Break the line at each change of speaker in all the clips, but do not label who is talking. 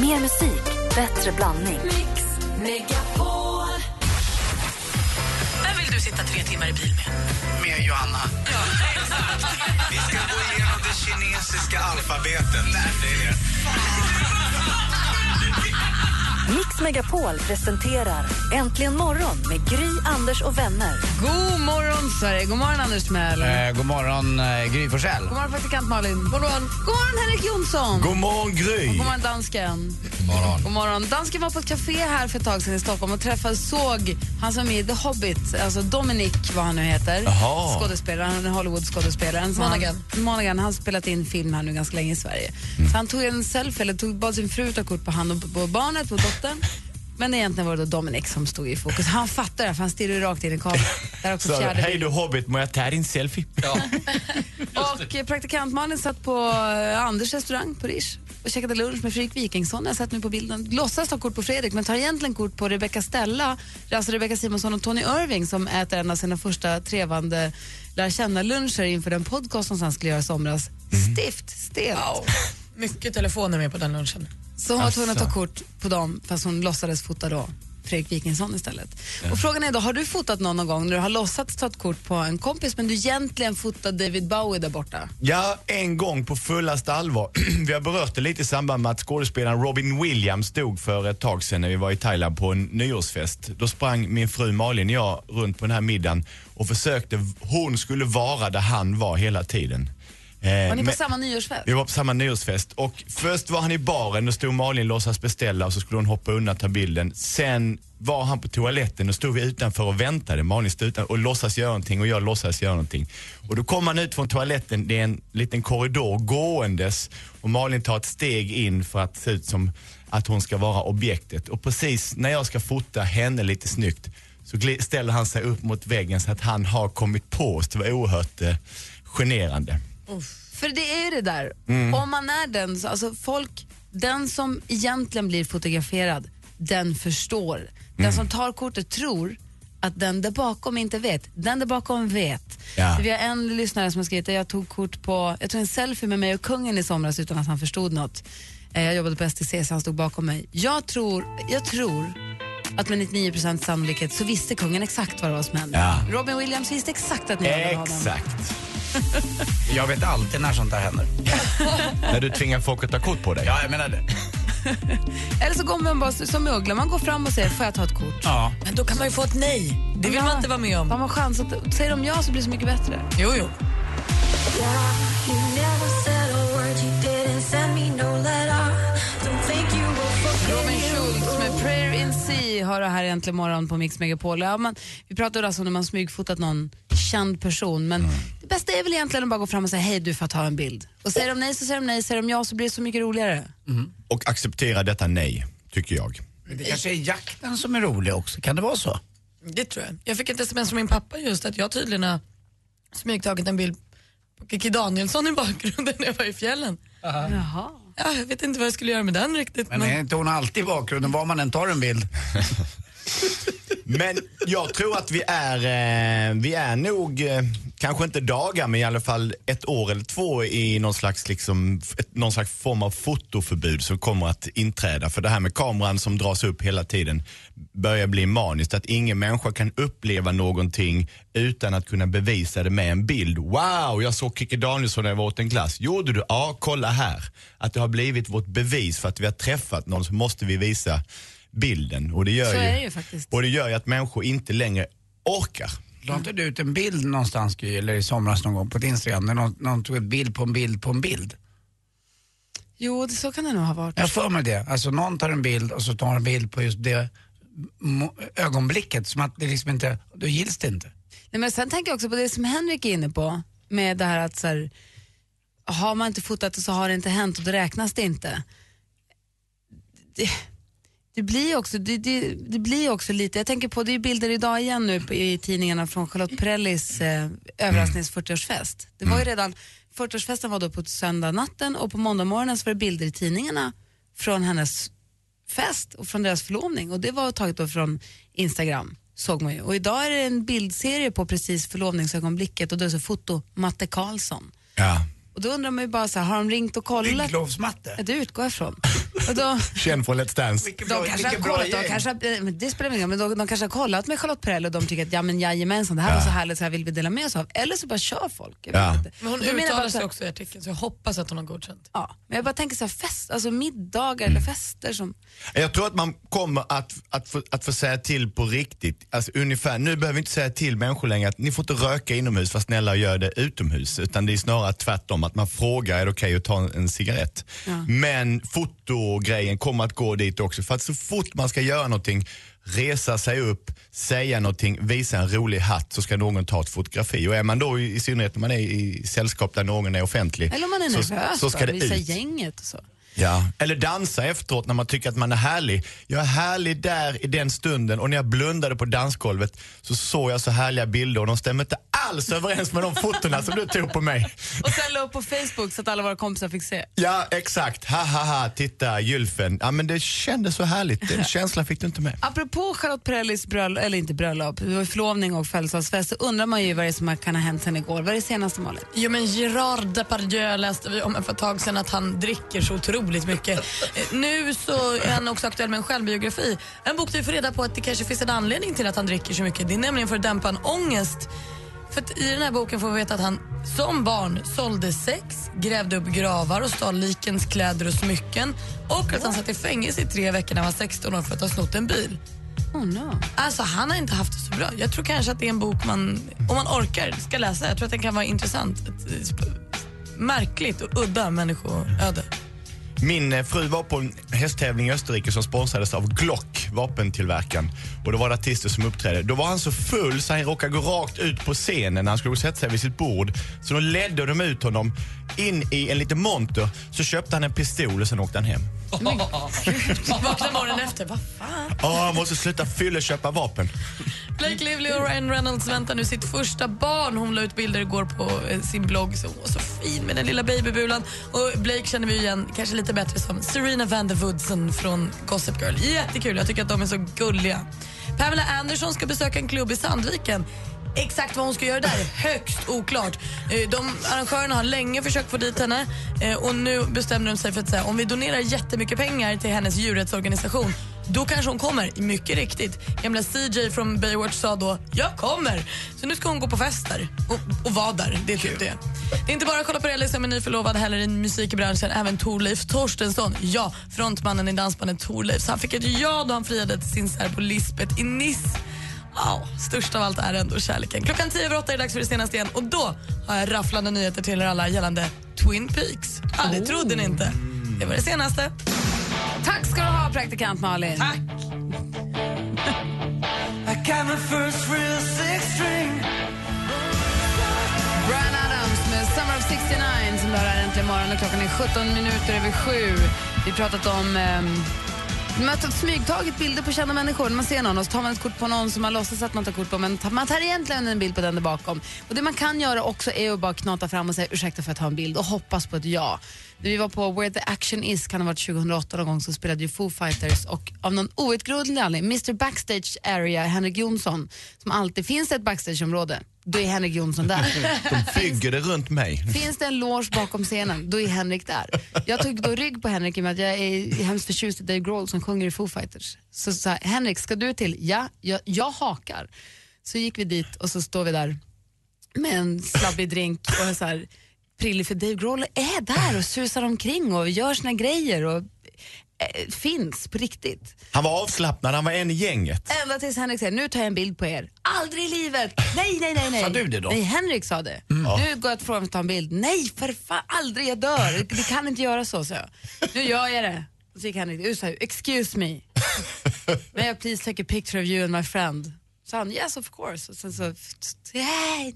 Mer musik, bättre blandning.
Mix Megapol. Vem vill du sitta tre timmar i bil med?
Med Johanna.
Vi ska gå igenom det kinesiska alfabetet. Det är det.
Mix Megapol presenterar Äntligen morgon med Gry, Anders och vänner.
God morgon, Sverige. God morgon, Anders Timell.
Eh, god morgon, eh, Gry Forssell.
God morgon, praktikant Malin. God morgon, God morgon Henrik Jonsson.
God morgon, Gry.
God morgon, dansken.
Morgon.
God morgon. Dansken var på ett café här för ett tag sedan i Stockholm och träffade, såg han som är i The Hobbit, alltså Dominic, vad han nu heter.
Jaha.
Skådespelaren, Hollywood-skådespelaren.
Monaghan.
Han, Monaghan. Han spelat in film här nu ganska länge i Sverige. Så han tog en selfie, eller tog, bad sin fru ta kort på han och på barnet, på dottern. Men egentligen var det då Dominic som stod i fokus. Han fattar det, för han stirrar rakt in i kameran. Där är också
Så, hej du Hobbit, må jag ta din selfie? Ja.
Och eh, praktikant Malin satt på eh, Anders restaurang på Rish och käkade lunch med Fredrik Wikingsson. Jag sett nu på bilden. Låtsas ta kort på Fredrik men tar egentligen kort på Rebecca Stella, alltså Rebecca Simonsson och Tony Irving som äter en av sina första trevande lär känna-luncher inför den podcast som sen skulle göra i somras. Stift, stelt.
Mycket telefoner med på den lunchen.
Så hon var tvungen att ta
Asså.
kort på dem fast hon låtsades fota då Fredrik Wikingsson istället. Och frågan är då, har du fotat någon, någon gång när du har låtsats ta ett kort på en kompis men du egentligen fotar David Bowie där borta?
ja, en gång på fullaste allvar. vi har berört det lite i samband med att skådespelaren Robin Williams dog för ett tag sedan när vi var i Thailand på en nyårsfest. Då sprang min fru Malin och jag runt på den här middagen och försökte, hon skulle vara där han var hela tiden. Eh,
Var ni på
men-
samma nyårsfest?
Vi var på samma nyårsfest och först var han i baren och stod Malin låtsas beställa och så skulle hon hoppa undan och ta bilden. Sen var han på toaletten och stod vi utanför och väntade. Malin stod utanför och låtsas göra någonting och jag låtsas göra någonting. Och då kom han ut från toaletten, det är en liten korridor gåendes och Malin tar ett steg in för att se ut som att hon ska vara objektet. Och precis när jag ska fota henne lite snyggt så ställer han sig upp mot väggen så att han har kommit på oss. Det var oerhört eh, generande.
För det är ju det där,
Mm.
om man är den, så- alltså folk, den som egentligen blir fotograferad, den förstår. Den
Mm.
som tar kortet tror att den där bakom inte vet. Den där bakom vet.
Ja.
Vi har en lyssnare som har skrivit att jag tog kort på, jag tog en selfie med mig och kungen i somras utan att han förstod något. Eh, Jag jobbade på STC så han stod bakom mig. Jag tror, jag tror att med 99 sannolikhet så visste kungen exakt vad det var som hände.
Ja.
Robin Williams visste exakt att ni hade honom.
Exakt.
Jag vet alltid när sånt där händer.
När du tvingar folk att ta kort på dig.
Ja, jag menar det.
Eller så går man bara som Uggla, man går fram och säger får jag ta ett kort?
Ja.
Men då kan man ju få ett nej. Det vill man inte vara med
Har
om.
man chans att, säger de ja så blir det så mycket bättre.
Jo, jo.
Robin Schultz med Prayer in Sea har det här egentligen morgon på Mix Megapol. Ja, man, vi pratade alltså om när man smygfotat någon känd person men det bästa är väl egentligen att bara gå fram och säga hej du får ta en bild. Och säger de nej så säger de nej, säger de ja så blir det så mycket roligare.
Och acceptera detta nej, tycker jag.
Det kanske är jakten som är rolig också. Kan det vara så?
Det tror jag. Jag fick ett sms från min pappa just att jag tydligen har smygtagit en bild på Kikki Danielsson i bakgrunden när jag var i fjällen.
Jaha.
Ja, jag vet inte vad jag skulle göra med den riktigt.
Men
Men,
är inte hon alltid i bakgrunden var man än tar en bild?
Men jag tror att vi är, eh, vi är nog, eh, kanske inte dagar, men i alla fall ett år eller två i någon slags, liksom, ett, någon slags form av fotoförbud som kommer att inträda. För det här med kameran som dras upp hela tiden börjar bli maniskt. Att ingen människa kan uppleva någonting utan att kunna bevisa det med en bild. Wow, jag såg Kikki Danielsson när jag var åt en glass. Gjorde du? Ja, kolla här. Att det har blivit vårt bevis för att vi har träffat någon så måste vi visa bilden. Och det gör
Så
ju,
är det ju faktiskt.
och det gör ju att människor inte längre orkar.
La inte du ut en bild någonstans, Gry, eller i somras någon gång på ett Instagram, där någon, någon tog en bild på en bild på en bild?
Jo, det, så kan det nog ha varit.
Jag för mig det. Alltså någon tar en bild och så tar en bild på just det mo- ögonblicket, som att det liksom inte, då gills det inte.
Nej, men sen tänker jag också på det som Henrik är inne på, med det här att så här, har man inte fotat det så har det inte hänt och då räknas det inte. Det, det blir också, det, det, det blir också lite, jag tänker på, det är bilder idag igen nu i tidningarna från Charlotte Perrellis eh, överrasknings 40-årsfest. Det var ju redan, 40-årsfesten var då på söndag natten och på måndag morgonen så var det bilder i tidningarna från hennes fest och från deras förlovning och det var taget då från Instagram såg man ju. Och idag är det en bildserie på precis förlovningsögonblicket och då är det så foto Matte Karlsson.
Ja.
Och då undrar man ju bara så här, har de ringt och kollat?
Bygglovsmatte.
Ja, det utgår jag ifrån. Då,
Känd från Let's Dance.
De
bra,
kanske har kollat, de kanske, det spelar ingen roll, men de, de kanske har kollat med Charlotte Perrelli och de tycker att ja men jajamensan, det här var så härligt så här vill vi dela med oss av. Eller så bara kör folk.
Ja.
Men hon uttalar
så
sig också i artikeln så jag hoppas att hon har godkänt.
Ja, men jag bara tänker så här, fest, alltså middagar eller fester som...
Jag tror att man kommer att, att, få, att få säga till på riktigt. Alltså ungefär, nu behöver vi inte säga till människor längre att ni får inte röka inomhus, var snälla och gör det utomhus. Utan det är snarare tvärtom, att man frågar är det okej att ta en, en cigarett. Men fotogrejen kommer att gå dit också. För att så fort man ska göra någonting, resa sig upp, säga någonting, visa en rolig hatt så ska någon ta ett fotografi. Och är man då i, synnerhet när man är i sällskap där någon är offentlig.
Eller om man är
så,
nervös
så ska det
visa
ut.
gänget och så.
Ja. Eller dansa efteråt när man tycker att man är härlig. Jag är härlig där i den stunden och när jag blundade på dansgolvet så såg jag så härliga bilder och de stämmer inte alls överens med de fotona som du tog på mig.
Och sen la upp på Facebook så att alla våra kompisar fick se.
Ja, exakt. Ha, ha, ha. Titta, gylfen. Ja, men det kändes så härligt. Den känslan fick du inte med.
Apropå Charlotte Perrellis bröllop, eller inte bröllop, det var förlovning och födelsedagsfest, så undrar man ju vad det som kan ha hänt sen igår. Vad är det senaste Malin?
Jo men Gerard Depardieu läste vi om för ett tag sedan att han dricker så otroligt mycket. Nu så är han också aktuell med en självbiografi. En bok där vi får reda på att det kanske finns en anledning till att han dricker så mycket. Det är nämligen för att dämpa en ångest. För I den här boken får vi veta att han som barn sålde sex, grävde upp gravar och stal likens kläder och smycken och att han satt i fängelse i tre veckor när han var 16 år för att ha snott en bil.
Oh no.
Alltså han har inte haft det så bra. Jag tror kanske att det är en bok man, om man orkar, ska läsa. Jag tror att den kan vara intressant. Ett, eh, sp- märkligt och udda människoöde.
Min eh, fru var på en hästtävling i Österrike som sponsrades av Glock, vapentillverkaren. Och då var det artister som uppträdde. Då var han så full så han råkade gå rakt ut på scenen när han skulle sätta sig vid sitt bord. Så då ledde de ut honom in i en liten monter. Så köpte han en pistol och sen åkte han hem.
Vaknar morgonen efter, vad fan?
Åh, han måste sluta fylleköpa vapen.
Blake Lively och Ryan Reynolds väntar nu sitt första barn. Hon la ut bilder igår på eh, sin blogg. Så hon var så fin med den lilla babybulan. Och Blake känner vi ju igen kanske lite bättre som Serena van der Woodsen från Gossip Girl. Jättekul, jag tycker att de är så gulliga. Pamela Anderson ska besöka en klubb i Sandviken. Exakt vad hon ska göra där är högst oklart. Eh, de arrangörerna har länge försökt få dit henne eh, och nu bestämde de sig för att säga om vi donerar jättemycket pengar till hennes djurrättsorganisation då kanske hon kommer, mycket riktigt. Gamla CJ från Baywatch sa då, jag kommer. Så nu ska hon gå på fester och, och vara där. Det är typ det. Det är inte bara kolla på Ellie som är nyförlovad heller i musikbranschen. Även Torleif Torstensson, ja, frontmannen i dansbandet Torleif. Så han fick ett ja då han friade till sin särbo Lisbeth i Nice. Ja, störst av allt är ändå kärleken. Klockan tio över åtta är det dags för det senaste igen och då har jag rafflande nyheter till er alla gällande Twin Peaks. Ja, det trodde ni inte. Det var det senaste.
Tack ska du ha praktikant Malin.
Tack!
Brian Adams med Summer of 69 som du har här äntligen morgon klockan är 17 minuter över sju. Vi har pratat om um, man har smygtagit bilder på kända människor. När man ser någon och så tar man ett kort på någon som man låtsas att man tar kort på men man tar egentligen en bild på den där bakom. Och det man kan göra också är att bara knata fram och säga ursäkta för att ta en bild och hoppas på ett ja. När vi var på Where the Action Is, kan ha varit 2008 någon gång, så spelade ju Foo Fighters och av någon outgrundlig anledning, Mr Backstage Area, Henrik Jonsson, som alltid finns ett backstageområde, då är Henrik Jonsson där.
De bygger det runt mig.
Finns det en loge bakom scenen, då är Henrik där. Jag tog då rygg på Henrik i och med att jag är hemskt förtjust i Dave Grohl som sjunger i Foo Fighters. Så sa Henrik, ska du till? Ja, jag, jag hakar. Så gick vi dit och så står vi där med en slabbig drink och så här prillig för Dave Grohl är där och susar omkring och gör sina grejer och eh, finns på riktigt.
Han var avslappnad, han var en i gänget.
Ända tills Henrik säger, nu tar jag en bild på er. Aldrig i livet! Nej, nej, nej, nej.
Sa du det då?
Nej, Henrik sa det. Nu går jag att fråga om att ta en bild. Nej, för fan, aldrig, jag dör. Det kan inte göra så, så jag. Nu gör jag det. Och så gick Henrik ut och sa, excuse me. May I please take a picture of you and my friend? Så han, yes of course. Och sen så, yeah.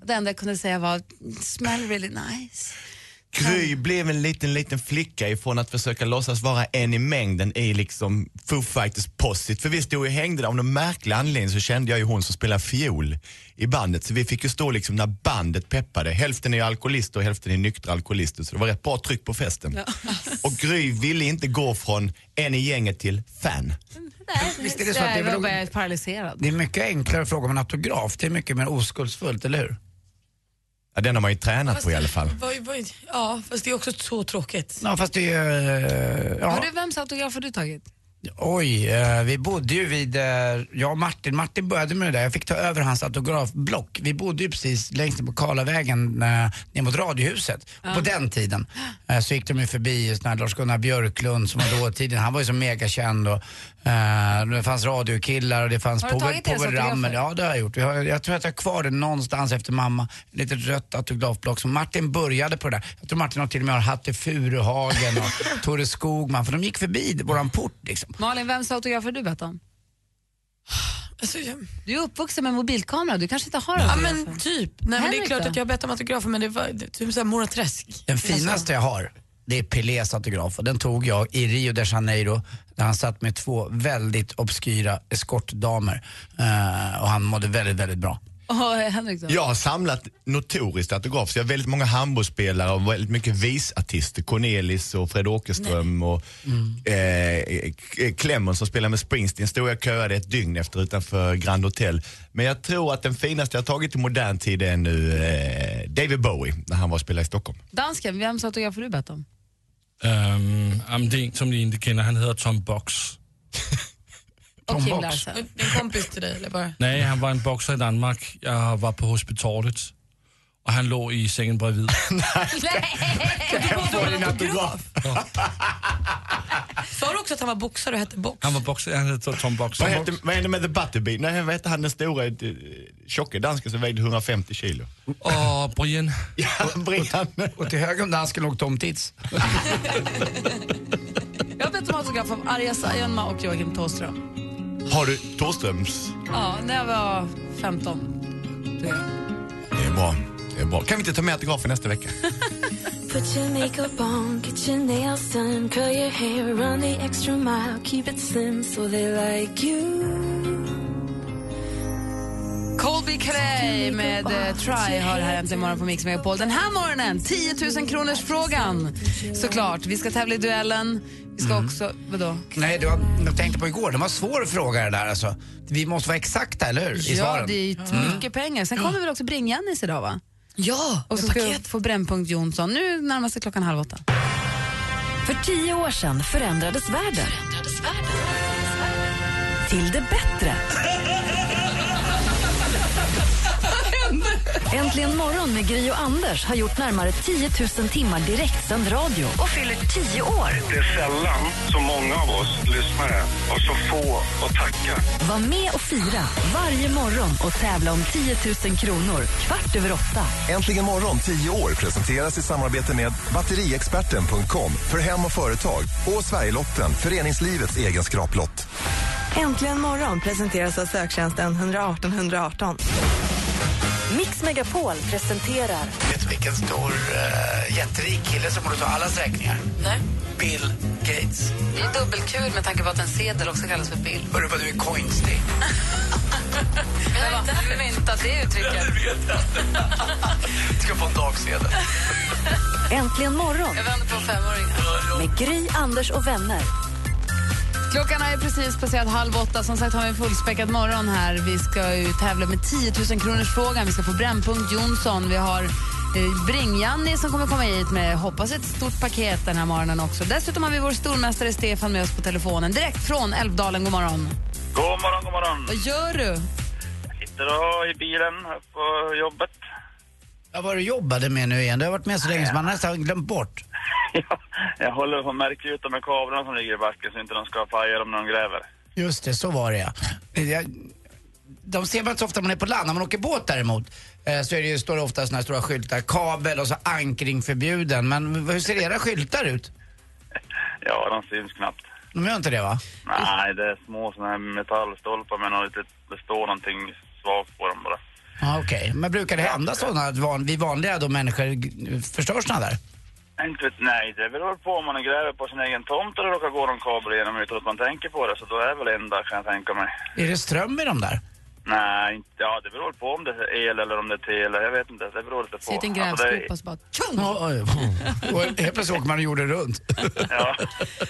och det enda jag kunde säga var, smell really nice.
Gry blev en liten, liten flicka ifrån att försöka låtsas vara en i mängden i liksom Foo Fighters possit. För vi stod och hängde där, av någon märklig anledning så kände jag ju hon som spelar fiol i bandet. Så vi fick ju stå liksom när bandet peppade. Hälften är ju alkoholister och hälften är nyktra alkoholister. Så det var rätt bra tryck på festen. Och Gry ville inte gå från en i gänget till fan.
Visst är det så att det är väl-
paralyserad.
Det är mycket enklare att fråga om en autograf. Det är mycket mer oskuldsfullt, eller hur?
Ja, den har man ju tränat på i alla fall.
Vad- vad- Ja, fast det är också så tråkigt.
Ja, fast det är... eh, Ja.
Har du, vems autograf har du tagit?
Oj, eh, vi bodde ju vid, eh, jag och Martin, Martin började med det där, jag fick ta över hans autografblock. Vi bodde ju precis längst ner på Karlavägen eh, ner mot Radiohuset. Och på den tiden så gick de ju förbi sån här Lars-Gunnar Björklund som var dåtiden, han var ju så megakänd och det fanns radiokillar och det fanns Povel, Ramel. Ja det har jag gjort. Jag, har, jag tror att jag har kvar det någonstans efter mamma. Ett litet rött autografblock som Martin började på det där. Jag tror Martin har till och med har Hatte Furuhagen och Tore Skogman för de gick förbi våran port liksom.
Malin, vems autograf har du bett om?
Alltså, jag,
Du är uppvuxen med mobilkamera, du kanske inte har
ja
autografer?
men typ. Nej, men det är klart att jag har bett om autografer men det var det, typ såhär Mora Träsk.
Den finaste jag har, det är Pelés autograf och den tog jag i Rio de Janeiro där han satt med två väldigt obskyra eskortdamer Eh, och han mådde väldigt, väldigt bra.
Och Henrik då?
Jag har samlat notoriskt autograf, så jag har väldigt många handbollsspelare och väldigt mycket visartister. Cornelis och Fred Åkerström och eh, K- Clemens som spelar med Springsteen stod jag köade ett dygn efter utanför Grand Hotel. Men jag tror att den finaste jag tagit i modern tid är nu eh, David Bowie när han var och spelade i Stockholm.
Dansken, vems autograf har du bett om?
Øhm, jamen, det er en, som ni ikke kender. Han hedder Tom Box.
Och
Tom
Kim
Box.
Larsen.
En kompis till dig eller bara?
Nej, han var en boxer i Danmark. Jag var på hospitalet. Och han låg i sängen bredvid.
Jag får din autograf.
Sa du också att han var boxare och hette Box?
Han var boxer, han hette Tom Box.
Vad hette, vad hände med The Butterbean? Nej, vad hette han den stora, eh, tjocka dansken som vägde 150 kilo?
Och Brian.
Ja, Brian.
Och till höger om dansken låg Tom Tits.
Jag har bett om autograf av Arja Saijonmaa och Joakim Thåström.
Har du Thåströms?
Ja, när jag var 15. tror jag.
Det är bra. Det är bra. Kan vi inte ta med autografen nästa vecka?
Put your makeup on, get your nails done, curl your hair, run the extra mile, keep it slim so they like you.
Colby Cray med eh, Try har här äntligen morgon på Mix Megapol. Den här morgonen, 10 000 kronors frågan Såklart, vi ska tävla i duellen. Vi ska också, vadå?
Nej, det var, jag tänkte på igår, det var en svår fråga det där alltså. Vi måste vara exakta, eller hur? I
Ja,
svaren.
det är ju mycket pengar. Sen kommer väl också Bring-Jannis idag va?
Ja,
Och så ska vi
paket.
få Brännpunkt Jonsson. Nu närmar sig klockan halv åtta.
För tio år sedan förändrades världen. Till det bättre. Äntligen morgon med Gry och Anders har gjort närmare 10 000 timmar direktsänd radio och fyller 10 år.
Det är sällan så många av oss lyssnare och så få att tacka.
Var med och fira varje morgon och tävla om 10 000 kronor kvart över åtta.
Äntligen morgon 10 år presenteras i samarbete med batteriexperten.com för hem och företag och Sverigelotten, föreningslivets egen skraplott.
Äntligen morgon presenteras av söktjänsten 118 118.
Mix Megapol presenterar
Vet du vilken stor, uh, jätterik kille som borde ta allas räkningar?
Nej.
Bill Gates.
Det är dubbelkul med tanke på att en sedel också kallas för bill.
Hörru vad du är coinstig.
Jag har inte myntat det uttrycket.
Ska få en dagsedel.
Äntligen morgon
Jag vänder på femåringar.
med Gry, Anders och vänner.
Klockan är precis passerat halv åtta. Som sagt har vi en fullspäckad morgon här. Vi ska ju tävla med 10 000 kronors frågan. Vi ska få Brännpunkt Jonsson. Vi har eh, Bring-Janni som kommer komma hit med, hoppas, ett stort paket den här morgonen också. Dessutom har vi vår stormästare Stefan med oss på telefonen. Direkt från Älvdalen. God morgon.
God morgon, god morgon.
Vad gör du?
Sitter och i bilen på jobbet.
Ja, vad du jobbade med nu igen? Du har varit med så länge så man har nästan glömt bort.
Ja, jag håller på att märka ut de här kablarna som ligger i backen så inte de ska paja dem när de gräver.
Just det, så var det ja. Jag, de ser man inte så ofta när man är på land. När man åker båt däremot eh, så är det ju, står det ofta såna här stora skyltar, kabel och så ankring förbjuden. Men hur ser era skyltar ut?
Ja, de syns knappt.
De gör inte det va?
Nej, det är små såna här metallstolpar med något litet, det står någonting svagt på dem bara.
Ja, Okej, men brukar det hända sådana att van, vi vanliga då människor förstör såna där?
Inte vet, nej, det beror på om man gräver på sin egen tomt och det råkar gå någon kabel igenom utan att man tänker på det. Så då är det väl enda kan jag tänka mig.
Är det ström i dem där?
Nej, inte, ja det beror på om det är el eller om det är tele. Jag vet inte, det beror lite på.
Sitter en
Alltså,
grävskopa och så bara tjong!
Och helt plötsligt åker man jorden runt.
Ja.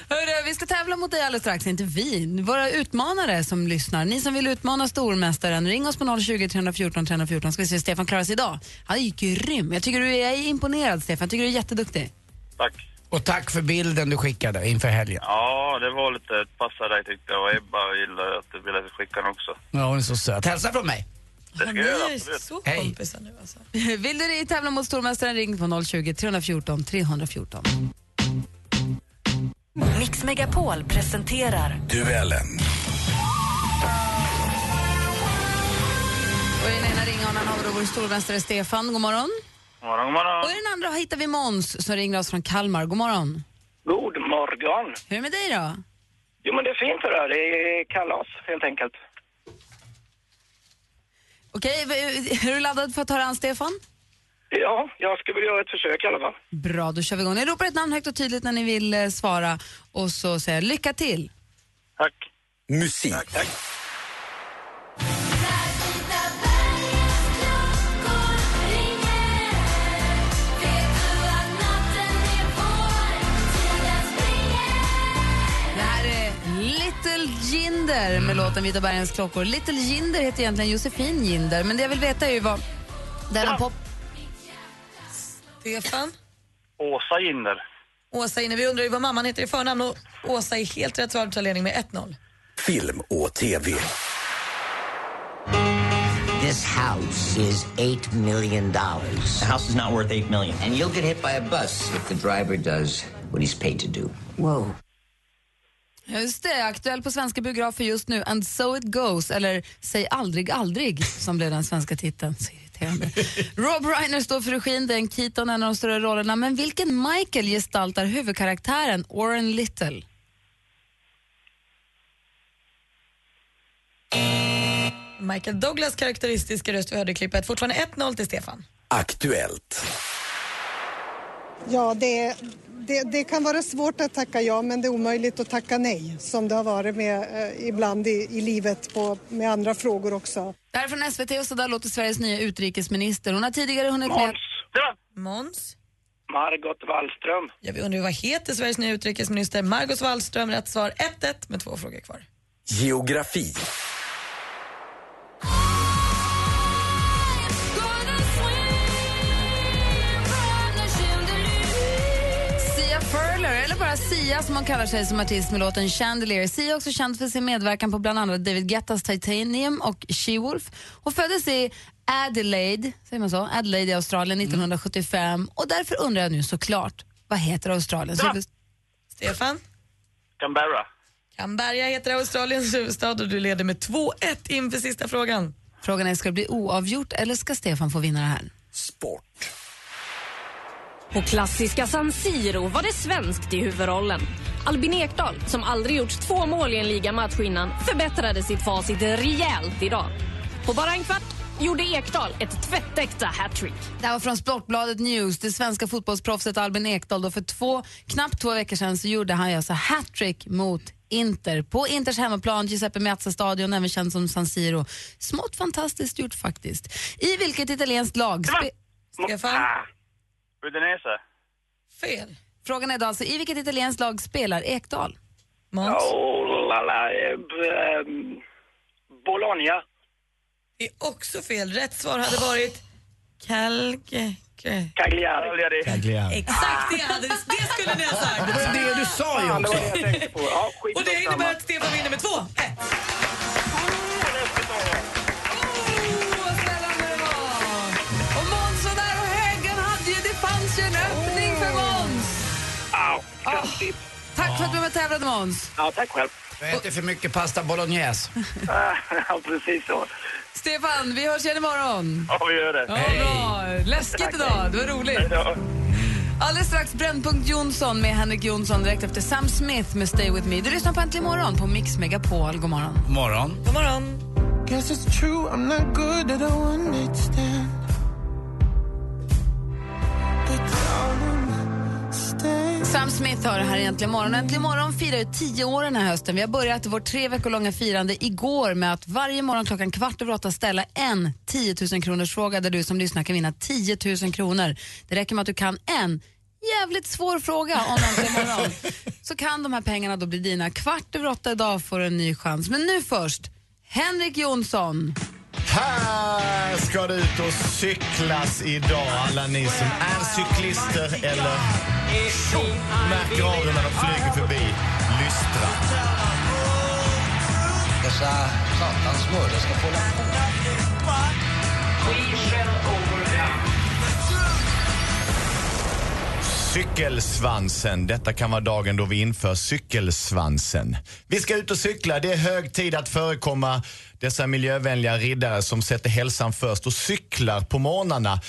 Hörru, vi ska tävla mot dig alldeles strax, inte vi. Våra utmanare som lyssnar. Ni som vill utmana stormästaren, ring oss på 020 314 314 ska vi se hur Stefan klarar sig idag. Han är ju grym. Jag tycker du är imponerad Stefan. Jag tycker du är jätteduktig.
Tack.
Och tack för bilden du skickade inför helgen.
Ja, det var lite passa dig tyckte jag. Och Ebba gillade att du ville skicka den också.
Ja, hon är så söt. Hälsa från mig.
Det ska jag göra,
är
absolut.
så
Hej.
kompisar nu alltså.
Vill du tävla mot stormästaren, ring på 020 314 314.
Mix Megapol presenterar
Duellen.
Och i den ena ringhörnan har vi då vår stormästare Stefan. God morgon.
Morgon, god morgon.
Och i den andra hittar vi Måns som ringer oss från Kalmar. God morgon.
God morgon.
Hur är det med dig då?
Jo, men det är fint det där. Det är kalas, helt enkelt.
Okej, är du laddad för att ta dig an Stefan?
Ja, jag ska väl göra ett försök i alla fall.
Bra, då kör vi igång. Ni ropar ett namn högt och tydligt när ni vill eh, svara och så säger jag lycka till.
Tack.
Musik.
Tack, tack.
Jinder med låten Vita bergens klockor. Little Jinder heter egentligen Josefin Jinder, men det jag vill veta är ju vad denna pop...
Stefan?
Åsa Jinder.
Åsa inne. Vi undrar ju vad mamman heter i förnamn och Åsa är helt rätt svar. Tar ledning med 1-0.
Film och TV.
This house is eight million dollars. The house is not worth eight million. And you'll get hit by a bus if the driver does what he's paid to do. Whoa.
Just det, aktuell på svenska biografer just nu. And so it goes, eller Säg aldrig aldrig, som blev den svenska titeln. Så irriterande. Rob Reiner står för regin, den Keaton en av de större rollerna. Men vilken Michael gestaltar huvudkaraktären Warren Little?
Michael Douglas karaktäristiska röst vi hörde i klippet. Fortfarande 1-0 till Stefan.
Aktuellt.
Ja, det, det, det kan vara svårt att tacka ja, men det är omöjligt att tacka nej som det har varit med, eh, ibland i, i livet på, med andra frågor också.
Det här är från SVT och så där låter Sveriges nya utrikesminister. Hon har tidigare hunnit med...
Måns. Ja.
Måns?
Margot Wallström.
Ja, vi undrar vad heter Sveriges nya utrikesminister? Margot Wallström. Rätt svar 1-1 med två frågor kvar.
Geografi.
Sia som hon kallar sig som artist med låten Chandelier. Sia är också känd för sin medverkan på bland annat David Guettas Titanium och She-Wolf. Hon föddes i Adelaide, säger man så? Adelaide i Australien 1975 och därför undrar jag nu såklart, vad heter Australiens
Ja.
huvudstad?
Stefan?
Canberra.
Canberra heter Australiens huvudstad och du leder med 2-1 inför sista frågan.
Frågan är, ska det bli oavgjort eller ska Stefan få vinna det här?
Sport.
På klassiska San Siro var det svenskt i huvudrollen. Albin Ekdal, som aldrig gjort två mål i en ligamatch innan, förbättrade sitt facit rejält idag. På bara en kvart gjorde Ekdal ett tvättäkta hattrick.
Det här var från Sportbladet News. Det svenska fotbollsproffset Albin Ekdal. Då för två, knappt två veckor sedan så gjorde han alltså hattrick mot Inter på Inters hemmaplan, Giuseppe Meazza-stadion, även känd som San Siro. Smått fantastiskt gjort faktiskt. I vilket italienskt lag...
Stefan?
Udinese.
Fel.
Frågan är då alltså, i vilket italienskt lag spelar Ekdal?
Måns?
Oh, la, la, eh, b- ehm, Bologna.
Det är också fel. Rätt svar hade varit Calge...
Cagliari.
Cagliari.
Exakt det, hade, det skulle ni ha sagt.
Det var ju det du sa ju
Ja, det
också.
var det jag tänkte på. Ja, skit
Och det
samma.
innebär att Stefan vinner med 2-1.
Kraftigt.
Tack för att du var med och tävlade Måns.
Ja, tack själv.
Du äter för mycket pasta bolognese.
Ja, precis så.
Stefan, vi hörs igen imorgon.
Ja, vi gör det.
Ja, bra. Läskigt idag, det var roligt. Alldeles strax Brännpunkt Jonsson med Henrik Jonsson direkt efter Sam Smith med Stay With Me. Du lyssnar på Äntligen morgon på Mix Megapol. God morgon.
Morgon.
God morgon.
Sam Smith har det här Äntligen morgon. Äntligen morgon firar ju tio år den här hösten. Vi har börjat vårt tre veckor långa firande igår med att varje morgon klockan kvart över åtta ställa en 10 000 kronors fråga där du som lyssnar kan vinna 10 000 kronor. Det räcker med att du kan en jävligt svår fråga om Äntligen morgon så kan de här pengarna då bli dina. Kvart över åtta idag får du en ny chans. Men nu först, Henrik Jonsson.
Här ska det ut och cyklas idag, alla ni som är cyklister eller märker av det när de flyger förbi. Lystra.
Dessa satans mördare ska få hålla på.
Cykelsvansen. Detta kan vara dagen då vi inför cykelsvansen. Vi ska ut och cykla. Det är hög tid att förekomma dessa miljövänliga riddare som sätter hälsan först och cyklar på morgnarna.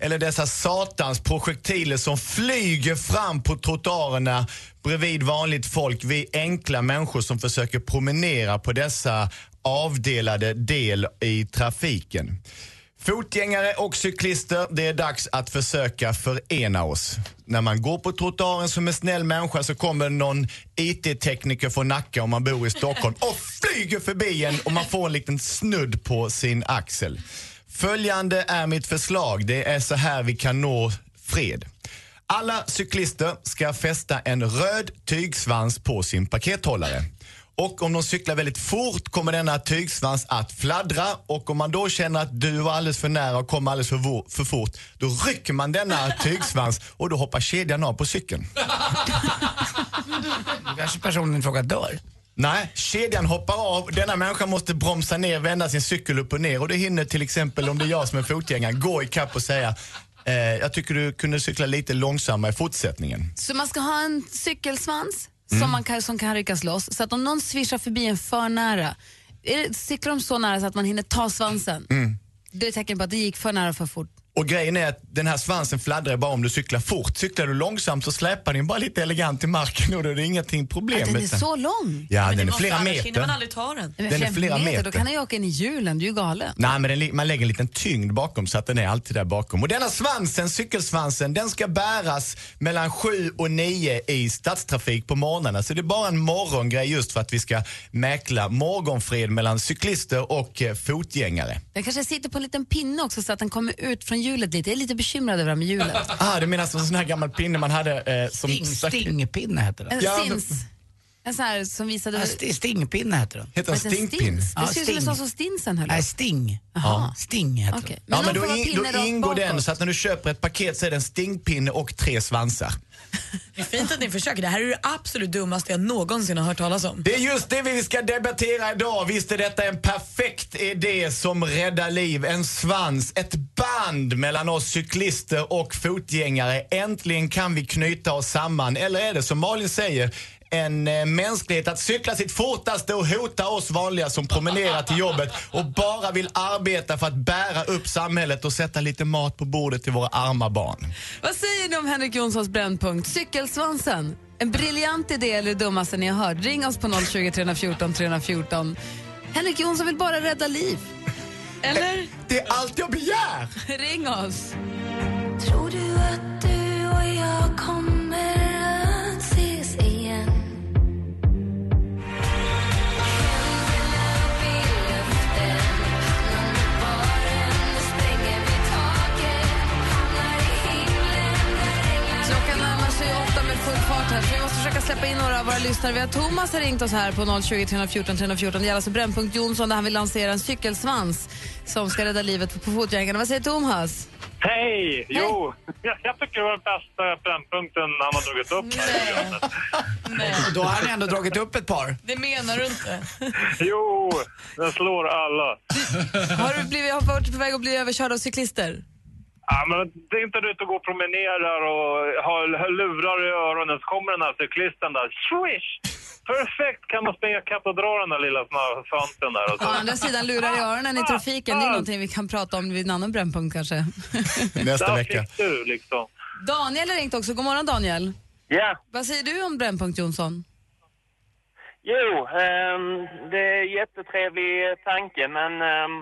Eller dessa satans projektiler som flyger fram på trottoarerna bredvid vanligt folk. Vi enkla människor som försöker promenera på dessa avdelade del i trafiken. Fotgängare och cyklister, det är dags att försöka förena oss. När man går på trottoaren som en snäll människa så kommer någon IT-tekniker från Nacka om man bor i Stockholm och flyger förbi en och man får en liten snudd på sin axel. Följande är mitt förslag. Det är så här vi kan nå fred. Alla cyklister ska fästa en röd tygsvans på sin pakethållare. Och om de cyklar väldigt fort kommer denna tygsvans att fladdra och om man då känner att du var alldeles för nära och kom alldeles för, för fort, då rycker man denna tygsvans och då hoppar kedjan av på cykeln.
Kanske personen i fråga dör.
Nej, kedjan hoppar av. Denna människa måste bromsa ner, vända sin cykel upp och ner och det hinner till exempel om det är jag som är fotgängare gå i kapp och säga eh, jag tycker du kunde cykla lite långsammare i fortsättningen.
Så man ska ha en cykelsvans
Mm.
som, man kan, som kan ryckas loss så att om någon svischar förbi en för nära, är det, cyklar de så nära så att man hinner ta svansen?
Mm.
Det är ett tecken på att det gick för nära för fort.
Och grejen är att den här svansen fladdrar bara om du cyklar fort. Cyklar du långsamt så släpar den bara lite elegant till marken och då är det ingenting problem.
Att den är så lång?
Ja, den är flera
hinner man
meter.
aldrig ta den.
Men
Den är flera meter.
Då kan den ju åka in i hjulen, du är ju galen.
Nej, men den, man lägger en liten tyngd bakom så att den är alltid där bakom. Och denna svansen, cykelsvansen, den ska bäras mellan 7 och 9 i stadstrafik på morgnarna. Så det är bara en morgongrej just för att vi ska mäkla morgonfred mellan cyklister och eh, fotgängare.
Den kanske sitter på en liten pinne också så att den kommer ut från hjulet lite. Jag är lite bekymrad över det här med hjulet.
Ah, du menar som en sån här gammal pinne man hade eh, som...
Sting, stingpinne heter den.
En
Ja, men-.
En sån här som visade...
Ja, st- stingpinne heter den.
Heter den stingpinne?
stins? Det ser ut som en sån som stinsen höll
Nej, sting.
Jaha.
Sting heter
Okej.
den.
Ja, men då, in, då ingår den
bakåt.
så att när du köper ett paket så är det en stingpinne och tre svansar.
Det är fint att ni försöker. Det här är det absolut dummaste jag någonsin har hört talas om.
Det är just det vi ska debattera idag. Visst är detta en perfekt idé som räddar liv. En svans, ett band mellan oss cyklister och fotgängare. Äntligen kan vi knyta oss samman. Eller är det som Malin säger, en eh, mänsklighet att cykla sitt fortaste och hota oss vanliga som promenerar till jobbet och bara vill arbeta för att bära upp samhället och sätta lite mat på bordet till våra arma barn.
Vad säger ni om Henrik Jonssons brännpunkt? Cykelsvansen. En briljant idé eller det dummaste ni har hört? Ring oss på 020 314 314. Henrik Jonsson vill bara rädda liv. Eller?
Det är allt jag begär!
Ring oss.
Tror du att du och jag kommer
så vi måste försöka släppa in några av våra lyssnare. Vi har Thomas har ringt oss här på 020 314 314. Det gäller alltså Brännpunkt Jonsson där han vill lansera en cykelsvans som ska rädda livet på, fotgängarna. Vad säger Thomas?
Hej! Jo, jag, jag tycker det var den bästa brännpunkten han har dragit upp här.
Då har han ändå dragit upp ett par.
Det menar du inte.
Jo, den slår alla.
Har du blivit, har varit på väg att bli överkörd av cyklister?
Ja, men det är inte du och går och promenerar och har, har lurar i öronen så kommer den här cyklisten där. Swish! Perfekt kan man springa kapp och dra den där lilla svansen där. Och
Å
så.
andra sidan, lurar i öronen i trafiken, det är någonting vi kan prata om vid en annan brännpunkt kanske.
Nästa
Där
vecka.
fick du liksom.
Daniel har ringt också. God morgon Daniel.
Ja,
Vad säger du om Brännpunkt Jonsson?
jo, ehm, det är en jättetrevlig tanke men ehm,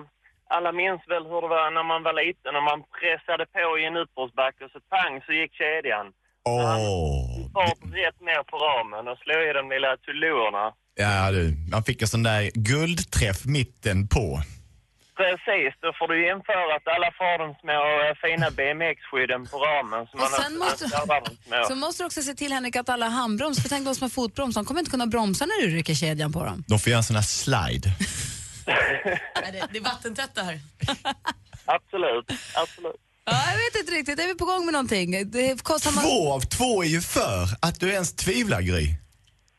alla minns väl hur det var när man var liten och man pressade på i en uppförsbacke och så pang så gick kedjan.
Åh.
Var rätt ner på ramen och slog i de lilla tullorna.
Ja du, man fick en sån där guldträff mitten på.
Precis, då får du införa att alla får de små eh, fina BMX-skydden på ramen. Så man
sen
har-
måste-. Så måste du också se till Henrik att alla handbroms, för tänk de som har fotbroms, de kommer inte kunna bromsa när du rycker kedjan på dem.
De får göra en sån här slide.
Det, det är vattentätt det här.
Absolut, absolut.
Ja, jag vet inte riktigt, är vi på gång med någonting? Det kostar man...
Två av två är ju för att du ens tvivlar Gry.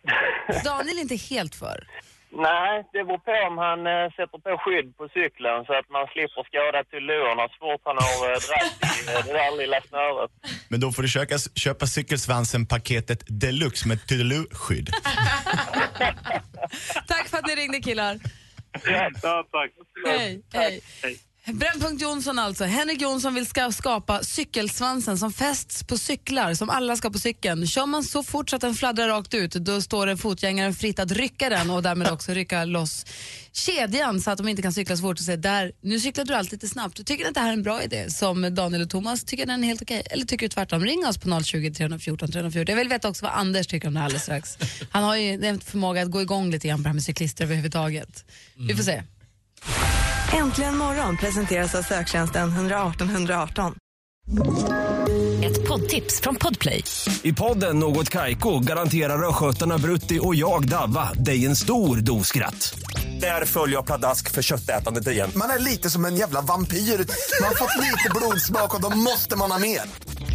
Daniel är inte helt för.
Nej, det beror på om han eh, sätter på skydd på cykeln så att man slipper skada till lurarna så fort han har eh, dragit i eh, det där lilla snöret.
Men då får du köpa, köpa cykelsvansen-paketet deluxe med Tylelu-skydd.
Tack för att ni ringde killar.
Ja, tack.
Hej, hej. Brännpunkt Jonsson alltså. Henrik Jonsson vill ska skapa cykelsvansen som fästs på cyklar, som alla ska på cykeln. Kör man så fort så att den fladdrar rakt ut, då står det fotgängaren fritt att rycka den och därmed också rycka loss kedjan så att de inte kan cykla så fort och säga där, nu cyklar du alltid lite snabbt. Du ni att det här är en bra idé som Daniel och Thomas tycker den är helt okej. Eller tycker du tvärtom? Ring oss på 020 314 314. Jag vill veta också vad Anders tycker om det här alldeles strax. Han har ju en förmåga att gå igång lite grann på det här med cyklister överhuvudtaget. Vi får se.
Äntligen morgon presenteras av söktjänsten 118 118.
Ett poddtips från Podplay.
I podden Något Kaiko garanterar östgötarna Brutti och jag, Davva, dig en stor dos skratt. Där följer jag pladask för köttätandet igen.
Man är lite som en jävla vampyr. Man har fått lite blodsmak och då måste man ha mer.